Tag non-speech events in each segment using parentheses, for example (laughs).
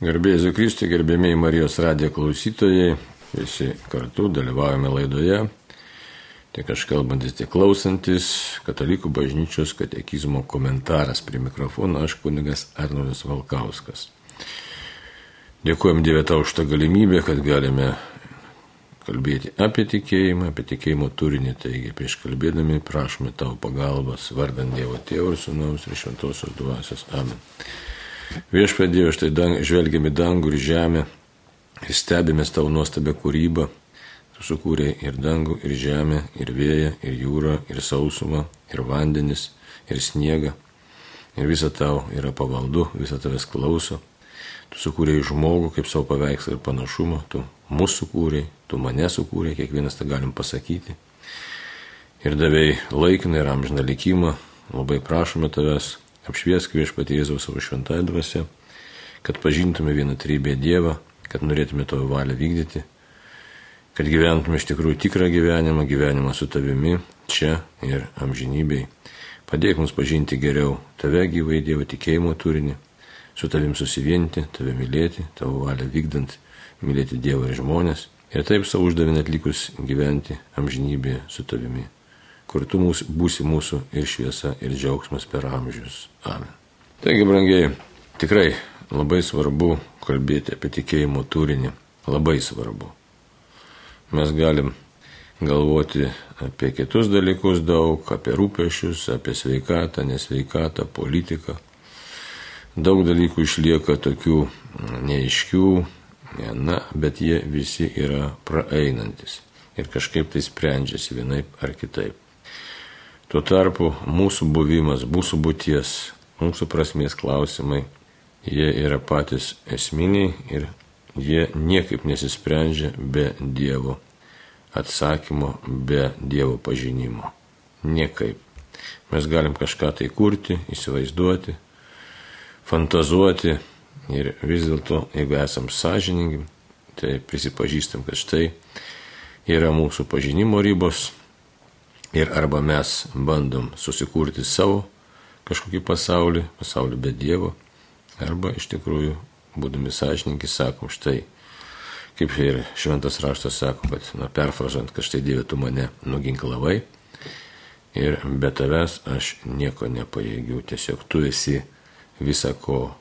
Garbėjai Kristui, gerbėmiai Marijos radijo klausytojai, visi kartu dalyvaujame laidoje, tiek aš kalbantis, tiek klausantis, Katalikų bažnyčios katekizmo komentaras prie mikrofono, aš kunigas Arnoldas Valkauskas. Dėkojom Dievė tau už tą galimybę, kad galime kalbėti apie tikėjimą, apie tikėjimo turinį, taigi prieš kalbėdami prašome tavo pagalbos, vardant Dievo Tėvų ir Sūnaus ir Šventosios Dvasios. Amen. Viešpadė, štai dang, žvelgiame dangų ir žemę ir stebimės tavo nuostabę kūrybą. Tu sukūrė ir dangų, ir žemę, ir vėją, ir jūrą, ir sausumą, ir vandenis, ir sniegą. Ir visa tau yra pavaldu, visa tavęs klauso. Tu sukūrė žmogų kaip savo paveikslą ir panašumą, tu mūsų sukūrė, tu mane sukūrė, kiekvienas tą galim pasakyti. Ir davėjai laikiną ir amžiną likimą, labai prašome tavęs, Apšviesk viešpatie Jėzaus savo šventąją dvasę, kad pažintume vieną trybę Dievą, kad norėtume tavo valią vykdyti, kad gyventume iš tikrųjų tikrą gyvenimą, gyvenimą su tavimi, čia ir amžinybei. Padėk mums pažinti geriau tave gyvai Dievo tikėjimo turinį, su tavim susivienyti, tave mylėti, tavo valią vykdant, mylėti Dievą ir žmonės ir taip savo uždavinę atlikus gyventi amžinybėje su tavimi kur tu mūsų, būsi mūsų ir šviesa, ir džiaugsmas per amžius. Amen. Taigi, brangiai, tikrai labai svarbu kalbėti apie tikėjimo turinį. Labai svarbu. Mes galim galvoti apie kitus dalykus daug, apie rūpešius, apie sveikatą, nesveikatą, politiką. Daug dalykų išlieka tokių neaiškių, na, bet jie visi yra praeinantis ir kažkaip tai sprendžiasi vienaip ar kitaip. Tuo tarpu mūsų buvimas, mūsų būties, mūsų prasmės klausimai, jie yra patys esminiai ir jie niekaip nesisprendžia be Dievo atsakymo, be Dievo pažinimo. Niekaip. Mes galim kažką tai kurti, įsivaizduoti, fantazuoti ir vis dėlto, jeigu esam sąžiningi, tai prisipažįstam, kad štai yra mūsų pažinimo ribos, Ir arba mes bandom susikurti savo kažkokį pasaulį, pasaulį be Dievo, arba iš tikrųjų, būdami sąžininkai, sakom štai, kaip ir šventas raštas sako, kad, na, perfrazuojant, kad štai Dieve tu mane nuginklavai ir be tavęs aš nieko nepajėgiu, tiesiog tu esi visako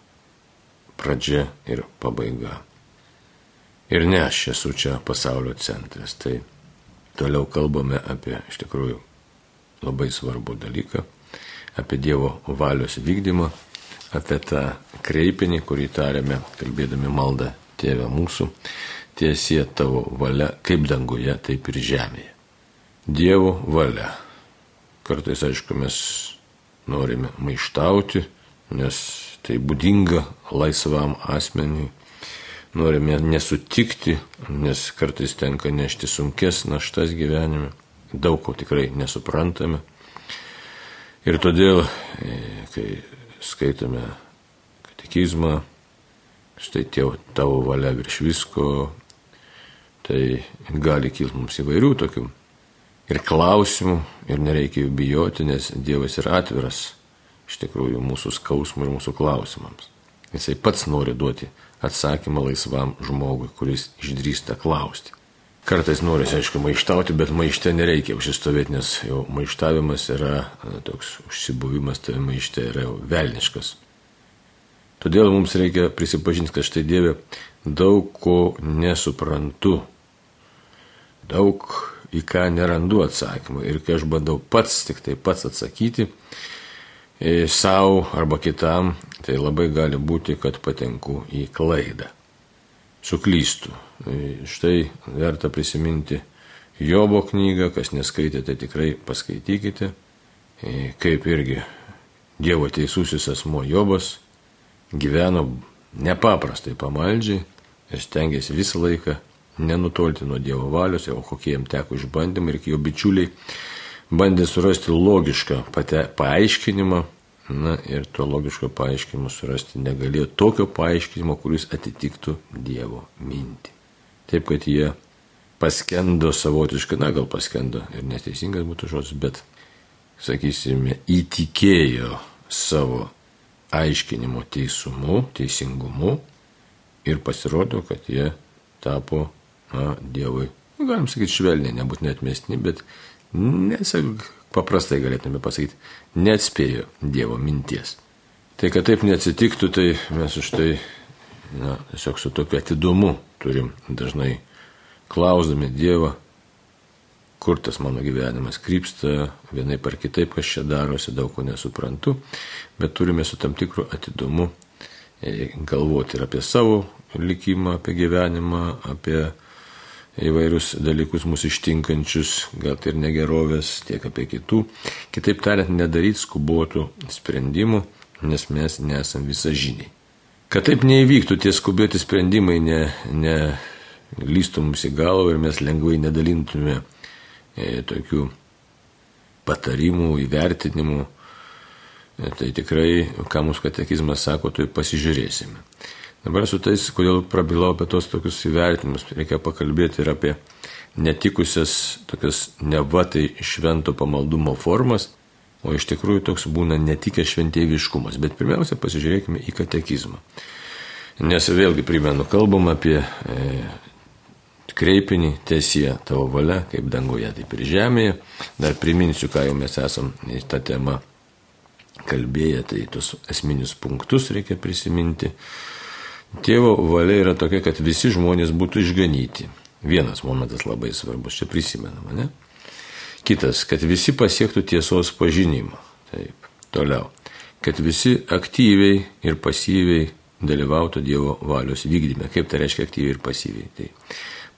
pradžia ir pabaiga. Ir ne aš esu čia pasaulio centras. Tai Toliau kalbame apie iš tikrųjų labai svarbų dalyką, apie Dievo valios vykdymą, apie tą kreipinį, kurį tarėme, kalbėdami maldą Tėvę mūsų, tiesie tavo valia, kaip danguje, taip ir žemėje. Dievo valia. Kartais, aišku, mes norime maištauti, nes tai būdinga laisvam asmeniui, norime nesutikti, nes kartais tenka nešti sunkes naštas gyvenime, daug ko tikrai nesuprantame. Ir todėl, e, kai skaitome katekizmą, štai tėv, tavo valia virš visko, tai gali kilti mums įvairių tokių ir klausimų, ir nereikia jų bijoti, nes Dievas yra atviras iš tikrųjų mūsų skausmų ir mūsų klausimams. Jisai pats nori duoti atsakymą laisvam žmogui, kuris išdrįsta klausti. Kartais norisi, aišku, maištauti, bet maište nereikia užsistovėti, nes jau maištavimas yra toks užsibuvimas, tai maište yra jau velniškas. Todėl mums reikia prisipažinti, kad štai Dieve daug ko nesuprantu, daug į ką nerandu atsakymą. Ir kai aš bandau pats, tik tai pats atsakyti, savo arba kitam, tai labai gali būti, kad patenku į klaidą. Suklystu. Štai verta prisiminti Jobo knygą, kas neskaitėte, tikrai paskaitykite, kaip irgi Dievo teisusis asmo Jobas gyveno nepaprastai pamaldžiai ir stengiasi visą laiką nenutolti nuo Dievo valios, o kokie jam teko išbandymai ir jo bičiuliai bandė surasti logišką pate, paaiškinimą, na ir to logiško paaiškinimo surasti negalėjo tokio paaiškinimo, kuris atitiktų Dievo mintį. Taip, kad jie paskendo savotiškai, na gal paskendo ir neteisingas būtų žodis, bet, sakysime, įtikėjo savo aiškinimo teisumu, teisingumu ir pasirodo, kad jie tapo na, Dievui, nu, galim sakyti, švelniai, nebūtinai atmestini, bet nesak, paprastai galėtume pasakyti, neatspėjo Dievo minties. Tai kad taip neatsitiktų, tai mes už tai na, tiesiog su tokiu atidumu turim dažnai klausdami Dievą, kur tas mano gyvenimas krypsta, vienai par kitaip, kas čia darosi, daug ko nesuprantu, bet turime su tam tikru atidumu e, galvoti ir apie savo likimą, apie gyvenimą, apie įvairius dalykus mūsų ištinkančius, gal tai ir negerovės, tiek apie kitų. Kitaip tariant, nedaryti skubotų sprendimų, nes mes nesam visažiniai. Kad taip neįvyktų, tie skubėti sprendimai ne, ne lystų mums į galvą ir mes lengvai nedalintume e, tokių patarimų, įvertinimų, e, tai tikrai, ką mūsų katekizmas sako, tai pasižiūrėsime. Dabar su tais, kodėl prabilau apie tos tokius įvertinimus, reikia pakalbėti ir apie netikusias tokias nevatai švento pamaldumo formas, o iš tikrųjų toks būna netikęs šventėviškumas. Bet pirmiausia, pasižiūrėkime į katekizmą. Nes vėlgi primenu, kalbam apie e, kreipinį tiesie tavo valia, kaip danguje, taip ir žemėje. Dar priminsiu, ką jau mes esam į tą temą kalbėję, tai tos esminius punktus reikia prisiminti. Tėvo valia yra tokia, kad visi žmonės būtų išganyti. Vienas momentas labai svarbus, čia prisimenama, ne? Kitas, kad visi pasiektų tiesos pažinimą. Taip, toliau. Kad visi aktyviai ir pasyviai dalyvautų Dievo valios vykdyme. Kaip tai reiškia aktyviai ir pasyviai? Tai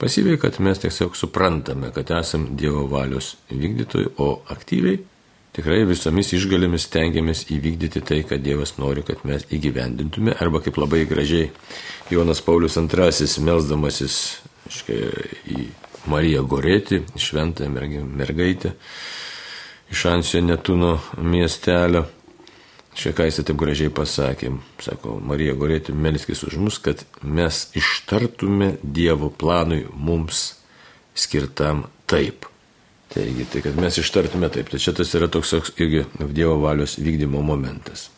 Pasyviai, kad mes tiesiog suprantame, kad esam Dievo valios vykdytojai, o aktyviai tikrai visomis išgalėmis stengiamės įvykdyti tai, kad Dievas nori, kad mes įgyvendintume, arba kaip labai gražiai Jonas Paulius II, melzdamasis iškai, į Mariją Gorėti, šventąją mergaitę iš Ansio Netuno miestelio, Čia ką jis taip gražiai pasakė, sako, Marija Gorėti, melskis už mus, kad mes ištartume Dievo planui mums skirtam taip. Taigi, tai kad mes ištartume taip, tai čia tas yra toks irgi Dievo valios vykdymo momentas.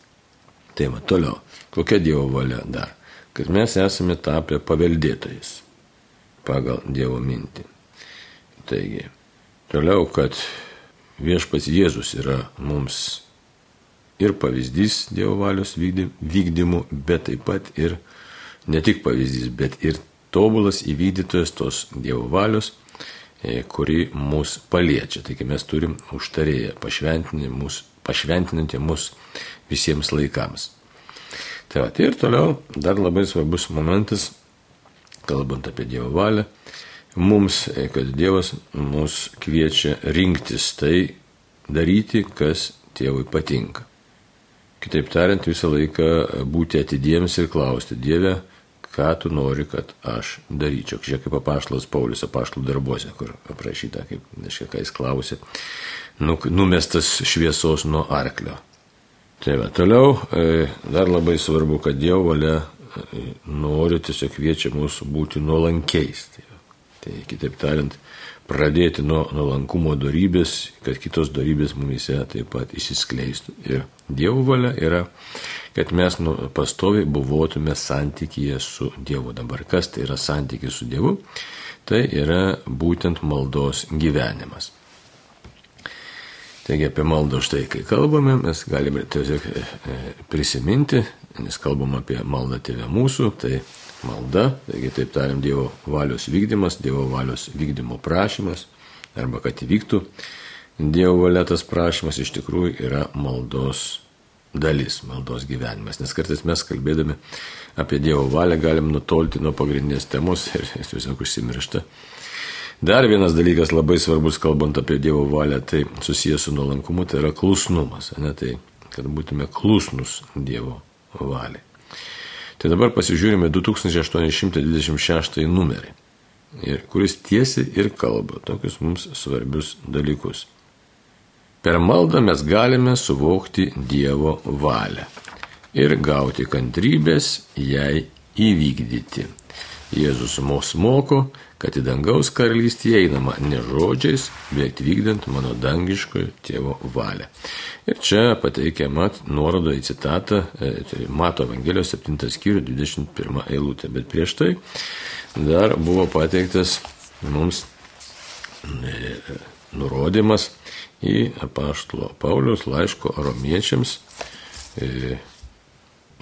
Tai va, toliau, kokia Dievo valia dar? Kad mes esame tapę paveldėtojais pagal Dievo mintį. Taigi, toliau, kad viešpats Jėzus yra mums ir pavyzdys Dievo valios vykdymų, bet taip pat ir ne tik pavyzdys, bet ir tobulas įvykdytojas tos Dievo valios, kuri mus paliečia. Taigi mes turim užtarėję pašventinantį mus visiems laikams. Tai va, tai ir toliau dar labai svarbus momentas, kalbant apie Dievo valią, mums, e, kad Dievas mus kviečia rinktis tai daryti, kas Dievui patinka. Kitaip tariant, visą laiką būti atidiems ir klausti, Dieve, ką tu nori, kad aš daryčiau. Žiūrėk, kaip apaštalas Paulius apaštalų darbuose, kur aprašyta, kaip, nežinau, ką jis klausė, nu, numestas šviesos nuo arklio. Tai va, toliau e, dar labai svarbu, kad Dievo valia e, nori tiesiog kviečia mūsų būti nuolankiais. Tai, tai kitaip tariant, pradėti nuo nuolankumo darybės, kad kitos darybės mumise taip pat įsiskleistų. Ir Dievo valia yra, kad mes nu, pastoviai buvotume santykyje su Dievu. Dabar kas tai yra santykis su Dievu? Tai yra būtent maldos gyvenimas. Taigi apie maldą štai, kai kalbame, mes galime tiesiog e, e, prisiminti, nes kalbam apie maldą tėvę mūsų, tai malda, taigi taip tariam Dievo valios vykdymas, Dievo valios vykdymo prašymas, arba kad įvyktų Dievo valėtas prašymas iš tikrųjų yra maldos dalis, maldos gyvenimas. Nes kartais mes kalbėdami apie Dievo valią galim nutolti nuo pagrindinės temos (laughs) ir tiesiog užsimiršta. Dar vienas dalykas labai svarbus, kalbant apie Dievo valią, tai susijęs su nuolankumu, tai yra klusnumas. Ne? Tai kad būtume klusnus Dievo valiai. Tai dabar pasižiūrime 2826 numerį, kuris tiesiai ir kalba tokius mums svarbius dalykus. Per maldą mes galime suvokti Dievo valią ir gauti kantrybės jai įvykdyti. Jėzus mus moko, kad į dangaus karalystę einama ne žodžiais, bet vykdant mano dangiškojo tėvo valią. Ir čia pateikiama nuoroda į citatą, e, tai Mato Evangelijos 7 skyrių 21 eilutė. Bet prieš tai dar buvo pateiktas mums e, nurodymas į apaštalo Paulius laiško romiečiams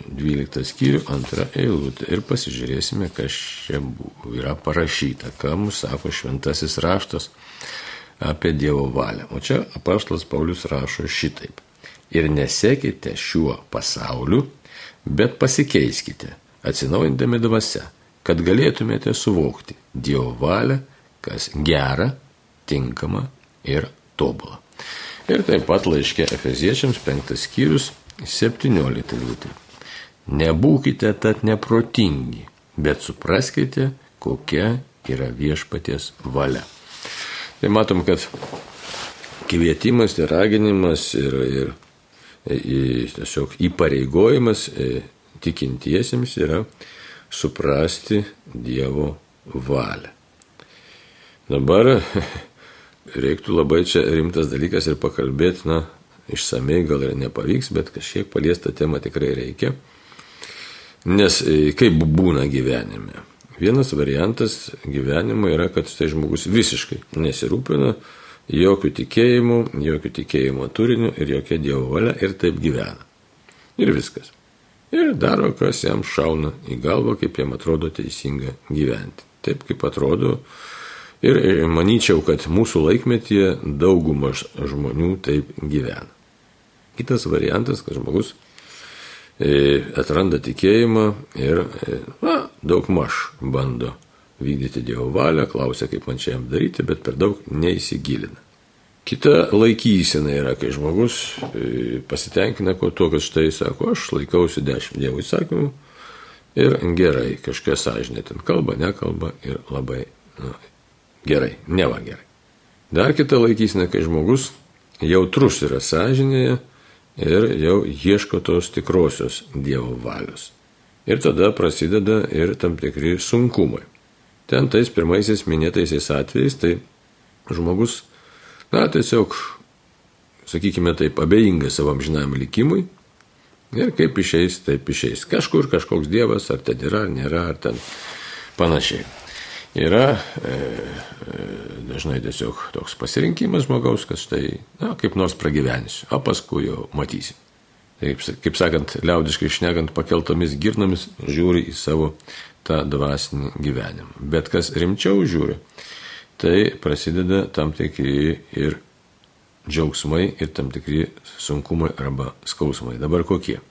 12 e, skyrių, antrą eilutę ir pasižiūrėsime, kas čia yra parašyta, ką mums sako šventasis raštas apie Dievo valią. O čia apaštalas Paulius rašo šitaip. Ir nesekite šiuo pasauliu, bet pasikeiskite, atsinaujindami dvasia, kad galėtumėte suvokti Dievo valią, kas gera, tinkama ir tobula. Ir taip pat laiškė Efeziečiams 5 skyrius 17 eilutė. Nebūkite tad neprotingi, bet supraskite, kokia yra viešpaties valia. Tai matom, kad kvietimas ir raginimas ir, ir, ir tiesiog įpareigojimas e, tikintiesiems yra suprasti Dievo valią. Dabar (laughs) reiktų labai čia rimtas dalykas ir pakalbėti, na, išsamei gal ir nepavyks, bet kažkiek paliestą temą tikrai reikia. Nes e, kaip būna gyvenime. Vienas variantas gyvenimo yra, kad tai žmogus visiškai nesirūpina jokių tikėjimų, jokių tikėjimo turinių ir jokia dievo valia ir taip gyvena. Ir viskas. Ir daro, kas jam šauna į galvą, kaip jam atrodo teisinga gyventi. Taip kaip atrodo. Ir manyčiau, kad mūsų laikmetyje daugumas žmonių taip gyvena. Kitas variantas, kad žmogus e, atranda tikėjimą ir e, na, daug maž bando vykdyti Dievo valią, klausia, kaip man čia jam daryti, bet per daug neįsigilina. Kita laikysena yra, kai žmogus e, pasitenkina to, kad štai sako, aš laikausi dešimt Dievo įsakymų ir gerai, kažkokia sąžinė ten kalba, nekalba ir labai nu, gerai, neva gerai. Dar kita laikysena, kai žmogus jautrus yra sąžinėje ir jau ieško tos tikrosios Dievo valios. Ir tada prasideda ir tam tikri sunkumai. Ten tais pirmaisiais minėtaisiais atvejais, tai žmogus, na, tiesiog, sakykime taip, abejingas savo amžinam likimui ir kaip išeis, taip išeis. Kažkur kažkoks Dievas, ar ten yra, ar nėra, ar ten panašiai yra e, e, dažnai tiesiog toks pasirinkimas žmogaus, kad štai, na, kaip nors pragyvensiu, o paskui jau matysim. Taip, kaip sakant, liaudiškai išnegant pakeltomis girnomis, žiūri į savo tą dvasinį gyvenimą. Bet kas rimčiau žiūri, tai prasideda tam tikri ir džiaugsmai, ir tam tikri sunkumai arba skausmai. Dabar kokie?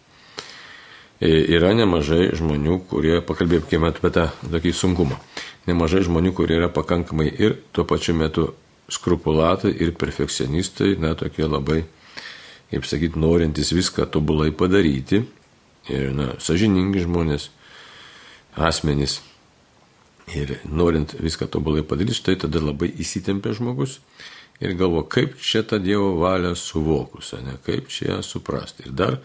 E, yra nemažai žmonių, kurie, pakalbėkime apie tą tokį sunkumą nemažai žmonių, kurie yra pakankamai ir tuo pačiu metu skrupulatai ir perfekcionistai, na, tokie labai, kaip sakyti, norintys viską tobulai padaryti. Ir, na, sažiningi žmonės, asmenys. Ir norint viską tobulai padaryti, štai tada labai įsitempia žmogus ir galvo, kaip čia tą Dievo valią suvokus, ne, kaip čia ją suprasti. Ir dar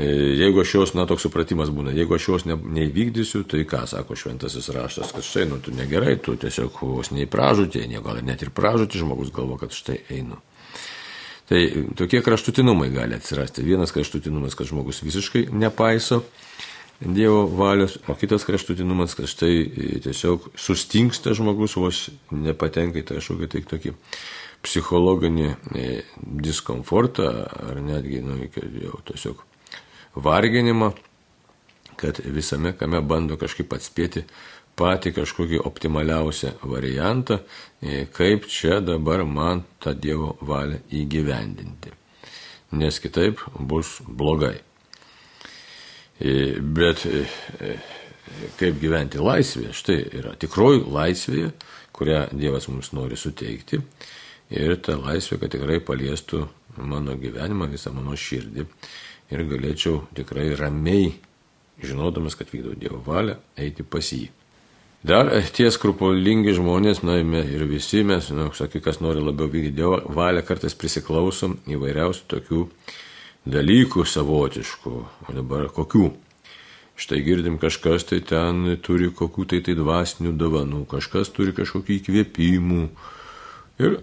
jeigu aš jos, na, toks supratimas būna, jeigu aš jos ne, neįvykdysiu, tai ką sako šventasis raštas, kad štai, nu, tu negerai, tu tiesiog vos neįpražutė, ne, gal net ir pražutė, žmogus galvo, kad štai einu. Tai tokie kraštutinumai gali atsirasti. Vienas kraštutinumas, kad žmogus visiškai nepaiso Dievo valios, o kitas kraštutinumas, kad štai tiesiog sustingsta žmogus, vos nepatenka į tą kažkokį tai tokį psichologinį e, diskomfortą ar netgi, nu, jau tiesiog varginimą, kad visame kame bando kažkaip atspėti patį kažkokį optimaliausią variantą, e, kaip čia dabar man tą Dievo valią įgyvendinti. Nes kitaip bus blogai. E, bet e, kaip gyventi laisvėje, štai yra tikroji laisvėje, kurią Dievas mums nori suteikti. Ir ta laisvė, kad tikrai paliestų mano gyvenimą, visą mano širdį ir galėčiau tikrai ramiai, žinodamas, kad vykdau Dievo valią, eiti pas jį. Dar tie skrupulingi žmonės, na ir visi mes, na, sakai, kas nori labiau vykdyti Dievo valią, kartais prisiklausom įvairiausių tokių dalykų savotiškų. O dabar kokių? Štai girdim, kažkas tai ten turi kokių tai tai dvasinių dovanų, kažkas turi kažkokių įkvėpimų. Ir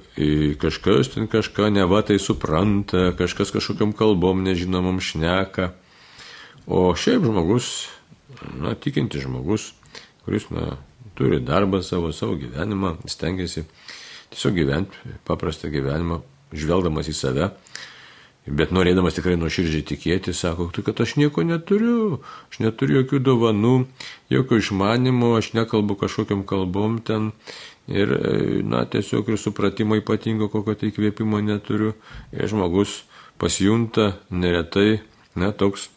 kažkas ten kažką neva tai supranta, kažkas kažkokiam kalbom nežinomam šneka. O šiaip žmogus, na, tikinti žmogus, kuris, na, turi darbą savo, savo gyvenimą, stengiasi tiesiog gyventi paprastą gyvenimą, žvelgdamas į save, Bet norėdamas tikrai nuoširdžiai tikėti, sako, tai kad aš nieko neturiu, aš neturiu jokių dovanų, jokio išmanimo, aš nekalbu kažkokiam kalbom ten ir, na, tiesiog ir supratimo ypatingo, kokio tai kvėpimo neturiu. Ir žmogus pasijunta neretai, na, toks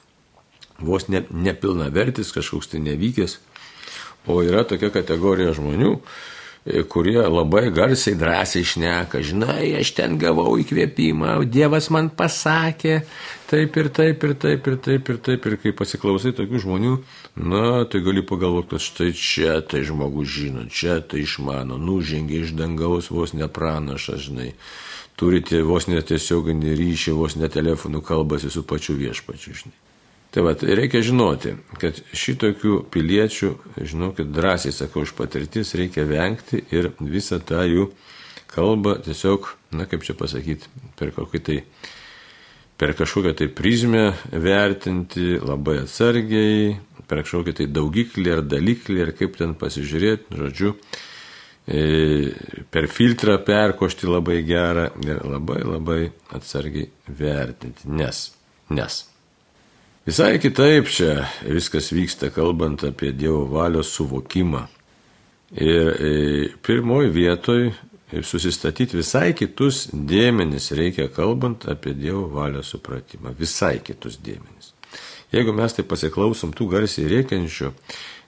vos ne, nepilnavertis, kažkoks tai nevykęs. O yra tokia kategorija žmonių, E, kurie labai garsiai, drąsiai šneka, žinai, aš ten gavau įkvėpimą, Dievas man pasakė, taip ir taip ir taip ir taip ir taip. Ir kai pasiklausai tokių žmonių, na, tai gali pagalvoti, kad štai čia tai žmogus žino, čia tai išmano, nužengė iš dangaus vos nepranašas, žinai, turite vos netiesioginį ryšį, vos netelefonu kalbasi su pačiu viešpačiu, žinai. Tai va, reikia žinoti, kad šitokių piliečių, žinokit, drąsiai sakau, iš patirtis reikia vengti ir visą tą jų kalbą tiesiog, na kaip čia pasakyti, per kokį tai, per kažkokią tai prizmę vertinti labai atsargiai, per kažkokį tai daugiklį ar daliklį, ar kaip ten pasižiūrėti, žodžiu, e, per filtrą perkošti labai gerą ir labai labai atsargiai vertinti, nes, nes Visai kitaip čia viskas vyksta, kalbant apie Dievo valios suvokimą. Ir e, pirmoji vietoj susistatyti visai kitus dėmenis reikia, kalbant apie Dievo valios supratimą. Visai kitus dėmenis. Jeigu mes tai pasiklausom tų garsiai rėkiančių,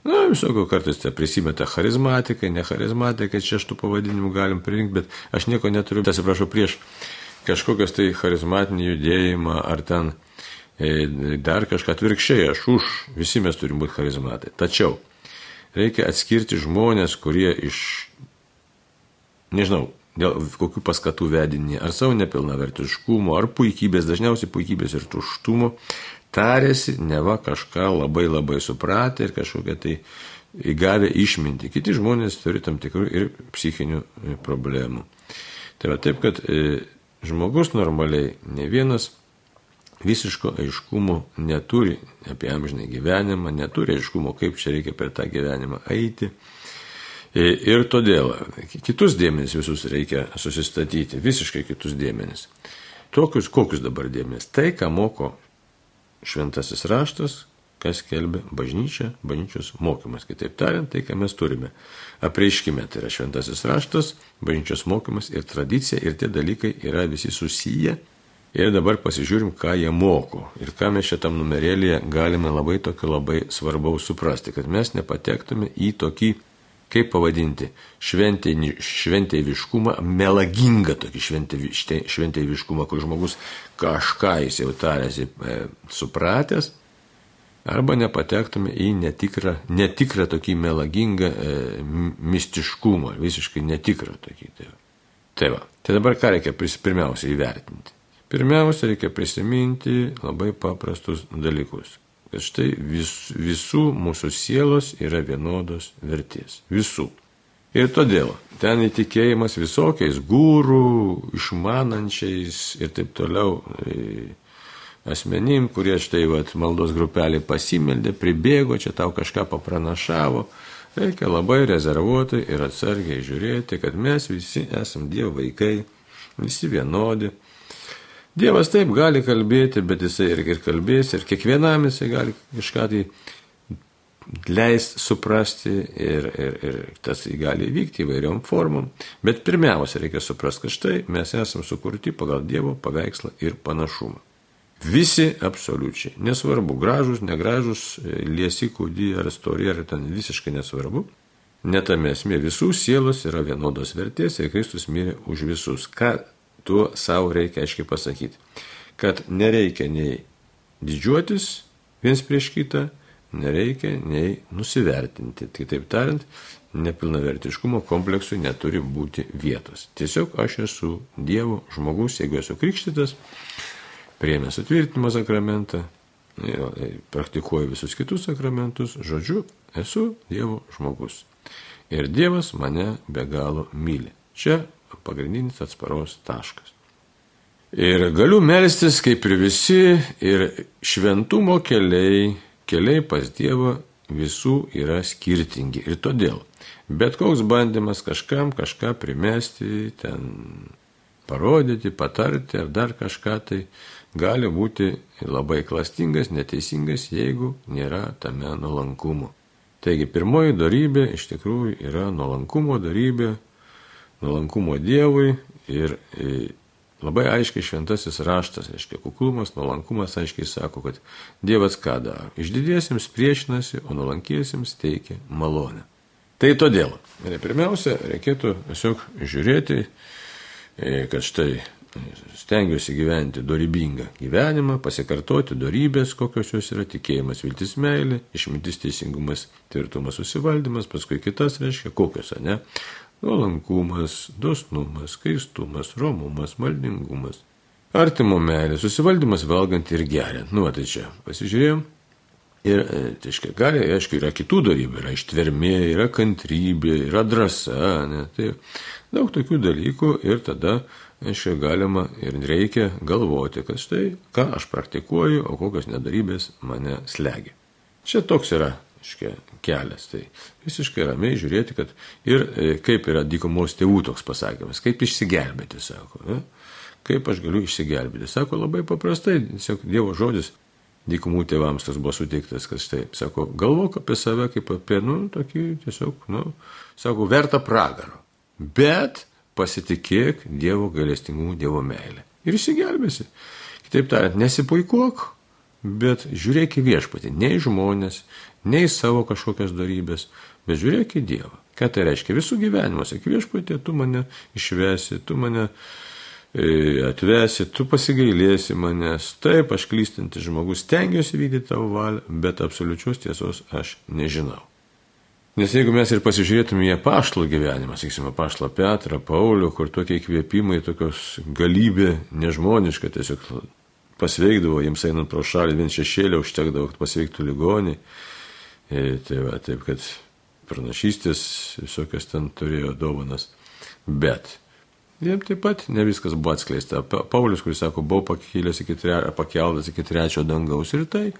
na, visokių kartais tai prisimeta charizmatikai, ne charizmatikai, čia aš tų pavadinimų galim pririnkti, bet aš nieko neturiu, atsiprašau, prieš kažkokias tai charizmatinį judėjimą ar ten dar kažką atvirkščiai, aš už, visi mes turim būti charizmatai. Tačiau reikia atskirti žmonės, kurie iš, nežinau, dėl kokių paskatų vedinį, ar savo nepilnavertiškumo, ar puikybės, dažniausiai puikybės ir tuštumo, tarėsi, neva kažką labai labai supratę ir kažkokią tai įgavę išminti. Kiti žmonės turi tam tikrų ir psichinių problemų. Tai va taip, kad e, žmogus normaliai ne vienas visiško aiškumo neturi apie amžinai gyvenimą, neturi aiškumo, kaip čia reikia per tą gyvenimą eiti. E, ir todėl kitus dėmenis visus reikia susistatyti, visiškai kitus dėmenis. Tokius, kokius dabar dėmenis? Tai, ką moko šventasis raštas, kas kelbė bažnyčia, bažnyčios mokymas. Kitaip tariant, tai, ką mes turime. Apreiškime, tai yra šventasis raštas, bažnyčios mokymas ir tradicija ir tie dalykai yra visi susiję Ir dabar pasižiūrim, ką jie moko ir ką mes šitam numerėlėje galime labai tokio labai svarbaus suprasti, kad mes nepatektume į tokį, kaip pavadinti, šventėviškumą, melagingą tokį šventėviškumą, kur žmogus kažką jis jau tarėsi e, supratęs, arba nepatektume į netikrą, netikrą tokį melagingą e, mistiškumą, visiškai netikrą tokį. Tai va. tai tai dabar ką reikia pirmiausia įvertinti? Pirmiausia, reikia prisiminti labai paprastus dalykus. Kad štai vis, visų mūsų sielos yra vienodos vertės. Visų. Ir todėl ten įtikėjimas visokiais gūrų, išmanančiais ir taip toliau e, asmenim, kurie štai vat, maldos grupelį pasimeldė, pribėgo, čia tau kažką papranašavo. Reikia labai rezervuotai ir atsargiai žiūrėti, kad mes visi esame Dievo vaikai, visi vienodi Dievas taip gali kalbėti, bet jisai ir, ir kalbės, ir kiekvienam jisai gali kažką tai leist suprasti ir, ir, ir tas gali vykti įvairiom formom. Bet pirmiausia, reikia suprasti, kad štai mes esame sukurti pagal Dievo paveikslą ir panašumą. Visi absoliučiai. Nesvarbu, gražus, negražus, liesi, kūdy ar stori, ar ten visiškai nesvarbu. Netame esmė visų sielos yra vienodos vertės ir Kristus mirė už visus. Ką tuo savo reikia aiškiai pasakyti, kad nereikia nei didžiuotis viens prieš kitą, nereikia nei nusivertinti. Kitaip tariant, nepilnavertiškumo kompleksui neturi būti vietos. Tiesiog aš esu Dievo žmogus, jeigu esu krikštytas, priemęs sutvirtinimo sakramentą, e, praktikuoju visus kitus sakramentus, žodžiu, esu Dievo žmogus. Ir Dievas mane be galo myli. Čia pagrindinis atsparos taškas. Ir galiu melstis kaip ir visi, ir šventumo keliai, keliai pas Dievą visų yra skirtingi. Ir todėl bet koks bandymas kažkam kažką primesti, ten parodyti, patarti ar dar kažką tai gali būti labai klastingas, neteisingas, jeigu nėra tame nuolankumo. Taigi pirmoji darybė iš tikrųjų yra nuolankumo darybė, nuolankumo Dievui ir e, labai aiškiai šventasis raštas, reiškia kuklumas, nuolankumas aiškiai sako, kad Dievas ką daro. Išdidiesiems priešinasi, o nuolankiesiems teikia malonę. Tai todėl, pirmiausia, reikėtų tiesiog žiūrėti, e, kad štai stengiuosi gyventi dorybingą gyvenimą, pasikartoti dorybės, kokios jos yra tikėjimas, viltis, meilė, išmintis, teisingumas, tvirtumas, susivaldymas, paskui kitas reiškia, kokios, ne? Nuolankumas, dosnumas, skaistumas, romumas, maldingumas. Artimo meilė, susivaldymas valgant ir geriant. Nu, tai čia pasižiūrėjom. Ir, tai reiškia, gali, aišku, yra kitų darybių, yra ištvermė, yra kantrybė, yra drąsa, ne, tai daug tokių dalykų ir tada aiškiai, galima ir reikia galvoti, kad štai, ką aš praktikuoju, o kokios nedarybės mane slegia. Čia toks yra, aiškiai, kelias. Tai visiškai ramiai žiūrėti, kad ir e, kaip yra dykumos tėvų toks pasakymas, kaip išsigelbėti, sako. Ne? Kaip aš galiu išsigelbėti? Sako labai paprastai, tiesiog Dievo žodis dykumų tėvams tas buvo suteiktas, kad štai, sako, galvok apie save kaip apie, nu, tokį tiesiog, nu, sako, verta pragaro. Bet pasitikėk Dievo galestingumu, Dievo meilė. Ir išsigelbėsi. Kitaip tariant, nesipuikuok, bet žiūrėk į viešpatį, ne į žmonės, ne į savo kažkokias darybės, bet žiūrėk į Dievą. Ką tai reiškia? Visų gyvenimo, sakyk viešpatė, tu mane išvesi, tu mane e, atvesi, tu pasigailėsi manęs. Taip, aš klystantis žmogus stengiuosi vykdyti tavo valią, bet absoliučios tiesos aš nežinau. Nes jeigu mes ir pasižiūrėtume į paštlų gyvenimą, sakysime, paštlą Petrą, Paulių, kur tokie įkvėpimai, tokios galybė nežmoniška, tiesiog pasveikdavo, jiems einant pro šalį, vien šešėlė užtekdavo, kad pasveiktų ligonį. E, tai va, taip, kad pranašystės visokias ten turėjo dovanas. Bet jiems taip pat ne viskas buvo atskleista. Paulius, kuris sako, pakilęs iki, tre, pakeltas iki trečio dangaus ir tai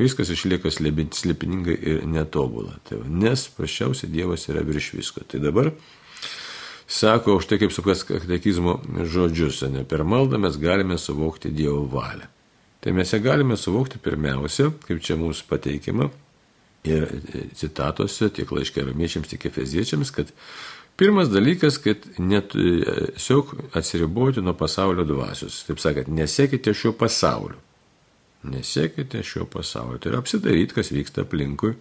viskas išlieka slepiningai ir netobula. Tai va, nes prašiausiai Dievas yra virš visko. Tai dabar sako, už tai kaip supras katekizmo žodžius, ne per maldą mes galime suvokti Dievo valią. Tai mes ją galime suvokti pirmiausia, kaip čia mums pateikima ir citatose tiek laiškė ramiečiams, tiek efeziečiams, kad pirmas dalykas, kad net tiesiog atsiriboti nuo pasaulio dvasios. Taip sakant, nesekite šio pasaulio. Nesiekite šio pasaulio. Tai yra apsidaryti, kas vyksta aplinkui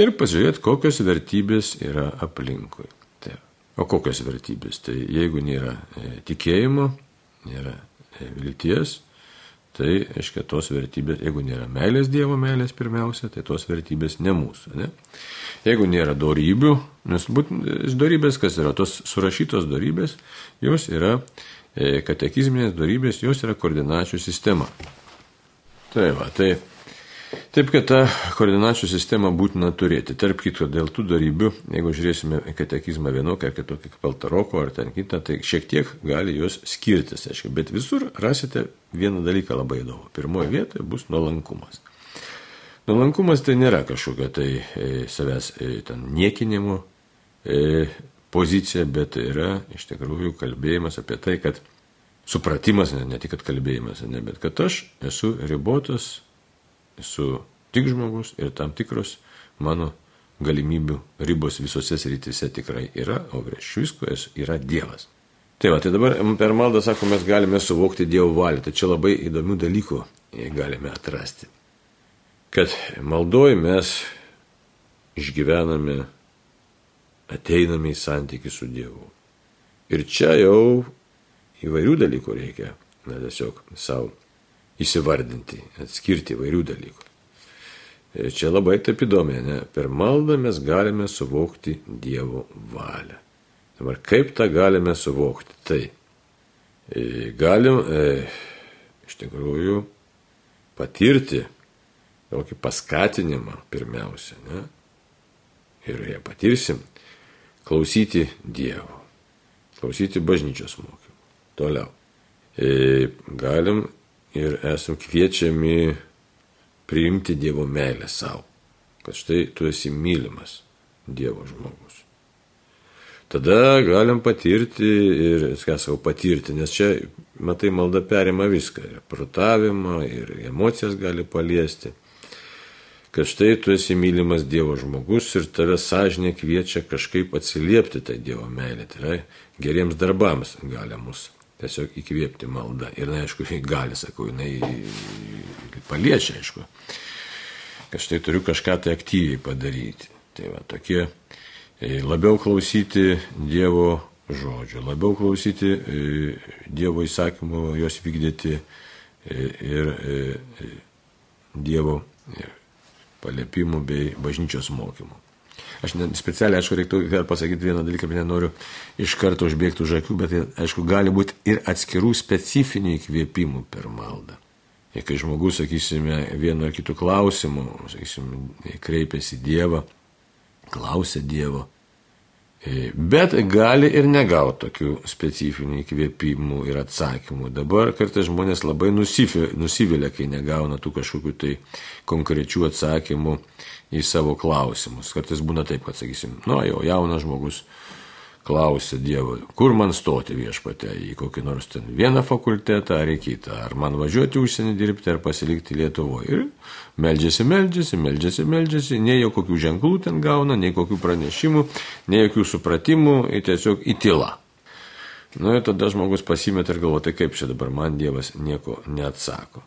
ir pasižiūrėti, kokios vertybės yra aplinkui. Tai, o kokios vertybės? Tai jeigu nėra e, tikėjimo, nėra e, vilties, tai, aiškiai, tos vertybės, jeigu nėra meilės Dievo meilės pirmiausia, tai tos vertybės ne mūsų. Ne? Jeigu nėra darybių, nes būtent darybės, kas yra tos surašytos darybės, jos yra e, katekizminės darybės, jos yra koordinačių sistema. Tai va, tai Taip, kad tą koordinačių sistemą būtina turėti. Tarp kitko, dėl tų darybių, jeigu žiūrėsime katekizmą vienokią ar kitokią Paltaroko ar ten kitą, tai šiek tiek gali jos skirtis, aišku. Bet visur rasite vieną dalyką labai įdomų. Pirmoje vietoje bus nuolankumas. Nuolankumas tai nėra kažkokia tai e, savęs e, ten niekinimo e, pozicija, bet yra iš tikrųjų kalbėjimas apie tai, kad supratimas, ne, ne tik kalbėjimas, ne, bet kad aš esu ribotas, esu tik žmogus ir tam tikros mano galimybių ribos visose srityse tikrai yra, o virš visko yra Dievas. Tai va, tai dabar per maldą, sako, mes galime suvokti Dievo valią, tai čia labai įdomių dalykų galime atrasti. Kad maldoj mes išgyvename, ateiname į santykių su Dievu. Ir čia jau įvairių dalykų reikia, na tiesiog savo įsivardinti, atskirti įvairių dalykų. Ir čia labai taip įdomi, ne? Per maldą mes galime suvokti Dievo valią. Dabar kaip tą galime suvokti? Tai e, galim e, iš tikrųjų patirti tokį paskatinimą pirmiausia, ne? Ir ją patirsim, klausyti Dievo, klausyti bažnyčios mokymų. Toliau. E, galim ir esam kviečiami priimti Dievo meilę savo, kad štai tu esi mylimas Dievo žmogus. Tada galim patirti ir, ką savo patirti, nes čia, matai, malda perima viską, ir protavimą, ir emocijas gali paliesti kad štai tu esi mylimas Dievo žmogus ir tave sąžinė kviečia kažkaip atsiliepti tą Dievo meilę. Tai yra geriems darbams gali mus tiesiog įkvėpti maldą. Ir, na, aišku, (laughs) gali, sakau, jinai paliečia, aišku, kad štai turiu kažką tai aktyviai padaryti. Tai va, tokie e, labiau klausyti Dievo žodžio, labiau klausyti e, Dievo įsakymų, juos vykdyti e, ir Dievo paliepimų bei bažnyčios mokymų. Aš ne, specialiai, aišku, reiktų pasakyti vieną dalyką, bet nenoriu iš karto užbėgti už akių, bet, aišku, gali būti ir atskirų specifinių įkvėpimų per maldą. Ir kai žmogus, sakysime, vienu ar kitu klausimu, sakysime, kreipiasi Dievą, klausia Dievo, Bet gali ir negauti tokių specifinių įkvėpimų ir atsakymų. Dabar kartais žmonės labai nusivilia, kai negauna tų kažkokių tai konkrečių atsakymų į savo klausimus. Kartais būna taip, kad sakysim, nu jau jaunas žmogus klausia Dievo, kur man stoti viešpate, į kokį nors ten vieną fakultetą ar į kitą, ar man važiuoti užsienį dirbti ar pasilikti Lietuvoje. Ir meldžiasi, meldžiasi, meldžiasi, meldžiasi, nei jau kokių ženklų ten gauna, nei kokių pranešimų, nei jokių supratimų, tiesiog į tylą. Nu ir tada žmogus pasimet ir galvo, tai kaip čia dabar man Dievas nieko neatsako.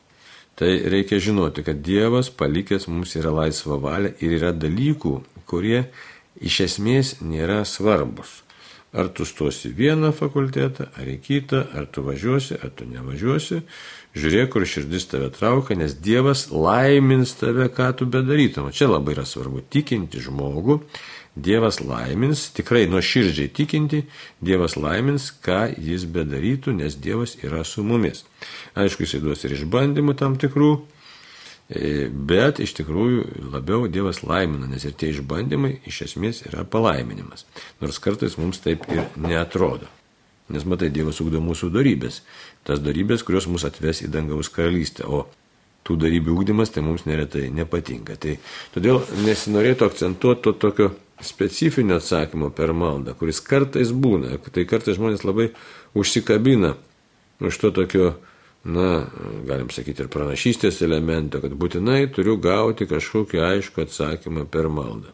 Tai reikia žinoti, kad Dievas palikęs mums yra laisva valia ir yra dalykų, kurie iš esmės nėra svarbus. Ar tu stosi vieną fakultetą, ar į kitą, ar tu važiuosi, ar tu nevažiuosi. Žiūrėk, kur širdis tave traukia, nes Dievas laimins tave, ką tu bedarytum. Čia labai yra svarbu tikinti žmogų. Dievas laimins, tikrai nuoširdžiai tikinti, Dievas laimins, ką jis bedarytų, nes Dievas yra su mumis. Aišku, jis duos ir išbandymų tam tikrų, E, bet iš tikrųjų labiau Dievas laimina, nes ir tie išbandymai iš esmės yra palaiminimas. Nors kartais mums taip ir neatrodo. Nes matai, Dievas ugdo mūsų darybės. Tas darybės, kurios mus atves į dangaus karalystę. O tų darybių ugdymas tai mums neretai nepatinka. Tai todėl nesinorėtų akcentuoti to tokio specifinio atsakymo per maldą, kuris kartais būna. Tai kartais žmonės labai užsikabina už to tokio na, galim sakyti, ir pranašystės elemento, kad būtinai turiu gauti kažkokį aišku atsakymą per maldą.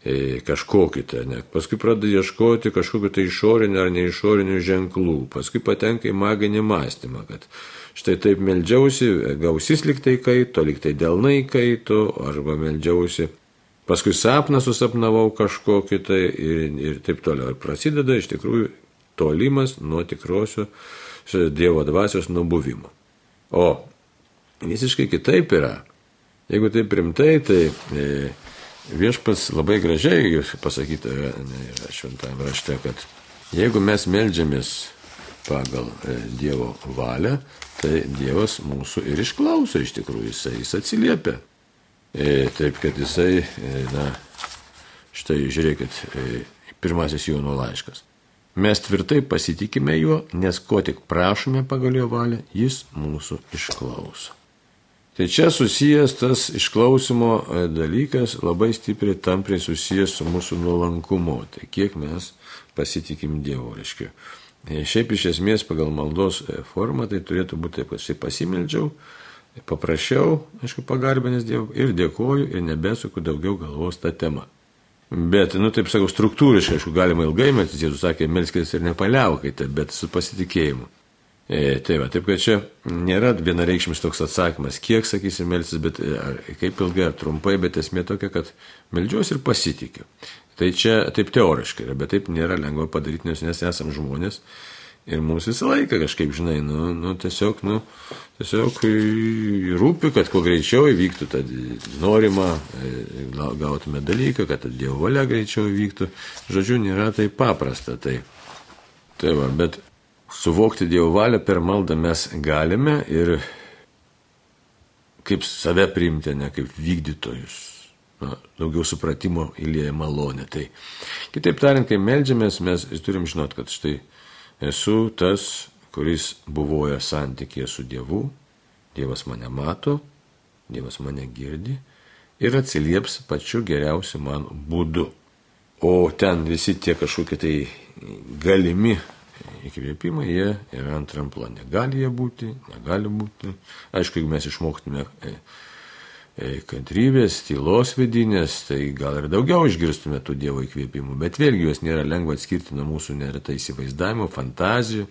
E, kažkokį tai, ne. Paskui pradeda ieškoti kažkokiu tai išoriniu ar neišoriniu ženklų. Paskui patenka į maginį mąstymą, kad štai taip meldžiausi, gausis liktai kaito, liktai delnai kaito, arba meldžiausi. Paskui sapną susapnavau kažkokį tai ir, ir taip toliau. Ir prasideda iš tikrųjų tolimas nuo tikrosios Dievo dvasios nubuvimo. O visiškai kitaip yra. Jeigu taip rimtai, tai e, viešpas labai gražiai jūs pasakyta yra šventame rašte, kad jeigu mes melžiamės pagal e, Dievo valią, tai Dievas mūsų ir išklauso iš tikrųjų, jisai, jis atsiliepia. E, taip, kad jisai, e, na, štai žiūrėkit, e, pirmasis Jono laiškas. Mes tvirtai pasitikime juo, nes ko tik prašome pagal jo valią, jis mūsų išklauso. Tai čia susijęs tas išklausimo dalykas labai stipriai tampriai susijęs su mūsų nuolankumu. Tai kiek mes pasitikim Dievu, reiškia. Šiaip iš esmės pagal maldos formą tai turėtų būti taip, kad štai pasimeldžiau, paprašiau, aišku, pagarbinės Dievų ir dėkoju ir nebesuku daugiau galvos tą temą. Bet, nu taip sakau, struktūriškai, aišku, galima ilgai melsis, Jėzus sakė, melskis ir nepaliaukite, bet su pasitikėjimu. E, tai va, taip kad čia nėra vienareikšmis toks atsakymas, kiek, sakysim, melsis, bet e, ar, kaip ilgai ar trumpai, bet esmė tokia, kad meldžiuosi ir pasitikiu. Tai čia taip teoriškai yra, bet taip nėra lengva padaryti, nes mes esame žmonės Ir mums visą laiką kažkaip, žinai, nu, nu tiesiog, nu, tiesiog rūpi, kad kuo greičiau įvyktų tą norimą, e, gautume dalyką, kad Dievo valia greičiau įvyktų. Žodžiu, nėra taip paprasta. Tai, tai va, bet suvokti Dievo valią per maldą mes galime ir kaip save priimti, ne kaip vykdytojus. Na, daugiau supratimo įlėja malonė. Tai kitaip tariant, kai melžiamės, mes turim žinot, kad štai esu tas, kuris buvoja santykėje su Dievu, Dievas mane mato, Dievas mane girdi ir atsilieps pačiu geriausiu man būdu. O ten visi tie kažkokie tai galimi įkvėpimai, jie yra antram plane. Gali jie būti, negali būti. Aišku, jeigu mes išmoktume e, kantrybės, tylos vidinės, tai gal ir daugiau išgirstume tų Dievo įkvėpimų, bet vėlgi juos nėra lengva atskirti nuo mūsų neretai įsivaizdavimo, fantazijų.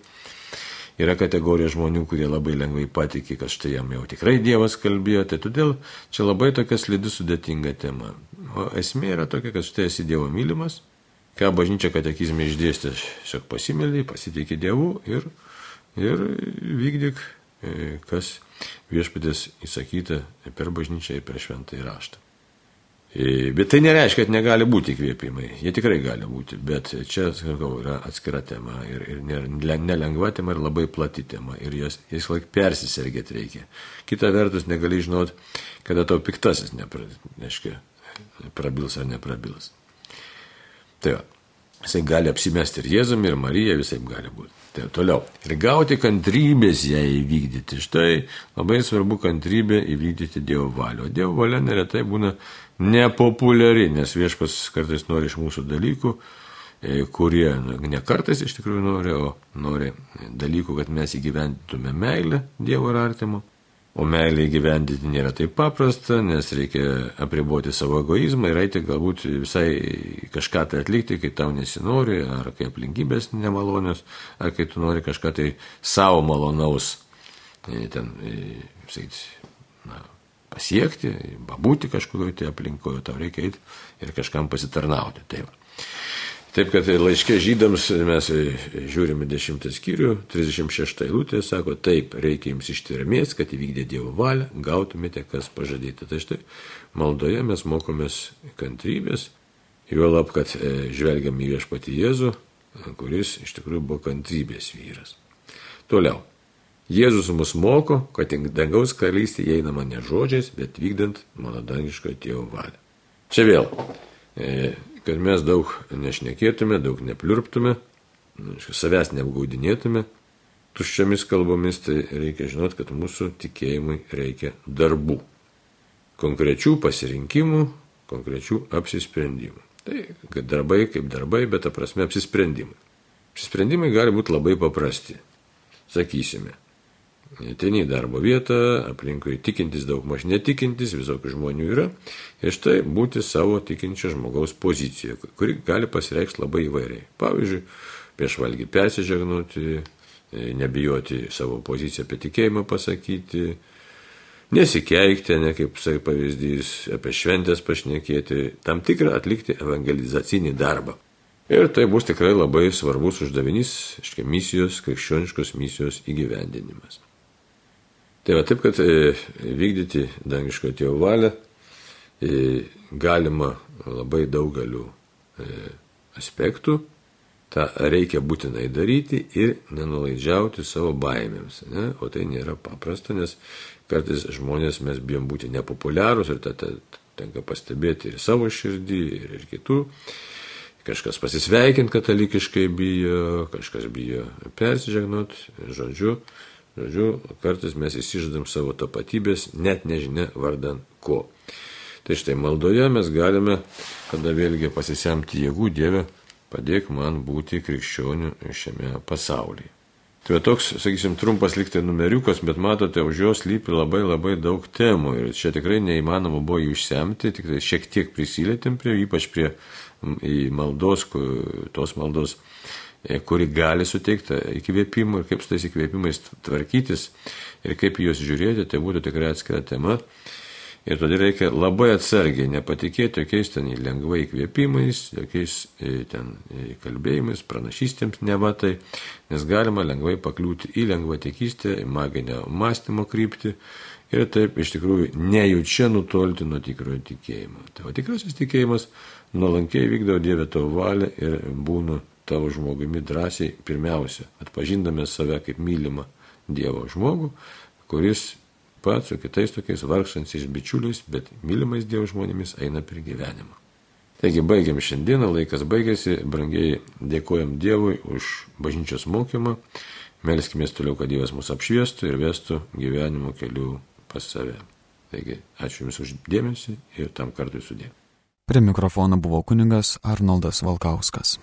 Yra kategorija žmonių, kurie labai lengvai patikė, kad štai jam jau tikrai Dievas kalbėjo, tai todėl čia labai tokia slidi sudėtinga tema. O esmė yra tokia, kad štai esi Dievo mylimas, ką bažnyčia katekizme išdėstė, tiesiog pasimėlė, pasitikė Dievu ir, ir vykdyk, e, kas viešpatės įsakyta per bažnyčią ir per šventą įraštą. E, bet tai nereiškia, kad negali būti įkvėpimai. Jie tikrai gali būti, bet čia, sakau, yra atskira tema ir, ir nelengva tema ir labai plati tema ir jas jas laik persisergėti reikia. Kita vertus, negali žinot, kada tau piktasis nepra, neškia, prabils ar neprabils. Tai va, jisai gali apsimesti ir Jėzumi, ir Marija, visai gali būti. Tai toliau. Ir gauti kantrybės ją įvykdyti. Štai labai svarbu kantrybė įvykdyti Dievo valią. O Dievo valia neretai būna nepopuliari, nes viešpas kartais nori iš mūsų dalykų, e, kurie ne kartais iš tikrųjų nori, o nori dalykų, kad mes įgyventume meilę Dievo ir artimo. O meilė įgyvendinti nėra taip paprasta, nes reikia apriboti savo egoizmą ir eiti galbūt visai kažką tai atlikti, kai tau nesinori, ar kai aplinkybės nemalonios, ar kai tu nori kažką tai savo malonaus e, ten, e, sakyti, na, pasiekti, būti kažkokioje tai aplinkoje, tau reikia eiti ir kažkam pasitarnauti. Taip. Taip kad laiškė žydams mes žiūrime 10 skyrių, 36 eilutė sako, taip, reikia jums ištvermės, kad įvykdė Dievo valią, gautumėte, kas pažadėta. Tai štai maldoje mes mokomės kantrybės, juolab, kad e, žvelgiam į viešpatį Jėzų, kuris iš tikrųjų buvo kantrybės vyras. Toliau. Jėzus mus moko, kad dangaus karalystė įeinama ne žodžiais, bet vykdant mano dangiško tėvo valią. Čia vėl e, kad mes daug nešnekėtume, daug nepliurptume, savęs neapgaudinėtume tuščiamis kalbomis, tai reikia žinot, kad mūsų tikėjimui reikia darbų. Konkrečių pasirinkimų, konkrečių apsisprendimų. Tai kad darbai kaip darbai, bet ta prasme apsisprendimai. Apsisprendimai gali būti labai paprasti. Sakysime, Ateini į darbo vietą, aplinkui tikintis daug maž netikintis, visokių žmonių yra. Ir štai būti savo tikinčio žmogaus pozicijoje, kuri gali pasireikšti labai įvairiai. Pavyzdžiui, prieš valgį persižegnuti, e, nebijoti savo poziciją apie tikėjimą pasakyti, nesikeikti, ne kaip sakai pavyzdys, apie šventės pašnekėti, tam tikrą atlikti evangelizacinį darbą. Ir tai bus tikrai labai svarbus uždavinys, iškia misijos, krikščioniškos misijos įgyvendinimas. Tai va taip, kad e, vykdyti dangiško tėvo valią e, galima labai daugeliu e, aspektų, tą reikia būtinai daryti ir nenulaidžiauti savo baimėms. Ne? O tai nėra paprasta, nes kartais žmonės mes bijom būti nepopuliarūs ir tada tenka pastebėti ir savo širdį, ir, ir kitų. Kažkas pasisveikinti katalikiškai bijo, kažkas bijo persižegnot, žodžiu, Žodžiu, kartais mes įsižadam savo tapatybės, net nežinia vardan ko. Tai štai maldoje mes galime, kada vėlgi pasisemti jėgų Dievę, padėk man būti krikščioniu šiame pasaulyje. Tai va toks, sakysim, trumpas liktai numeriukas, bet matote, už jos lypi labai labai daug temų ir čia tikrai neįmanoma buvo jų išsemti, tik tai šiek tiek prisilėtėm prie, ypač prie maldos, tos maldos kuri gali suteikti įkvėpimų ir kaip su tais įkvėpimais tvarkytis ir kaip juos žiūrėti, tai būtų tikrai atskira tema. Ir todėl reikia labai atsargiai nepatikėti jokiais ten lengvai įkvėpimais, jokiais e, ten e, kalbėjimais, pranašystėms nevatai, nes galima lengvai pakliūti į lengvatikystę, į maginę mąstymo kryptį ir taip iš tikrųjų nejučia nutolti nuo tikrojo tikėjimo. Tai o tikrasis tikėjimas nuolankiai vykdo Dievę tavo valią ir būnu tavo žmogumi drąsiai pirmiausia, atpažindame save kaip mylimą Dievo žmogų, kuris pat su kitais tokiais vargstančiais bičiuliais, bet mylimais Dievo žmonėmis eina per gyvenimą. Taigi baigiam šiandieną, laikas baigėsi, brangiai dėkojam Dievui už bažnyčios mokymą, melskime toliau, kad Dievas mus apšviestų ir vestų gyvenimo keliu pas save. Taigi ačiū Jums už dėmesį ir tam kartui sudė. Prie mikrofono buvo kuningas Arnoldas Valkauskas.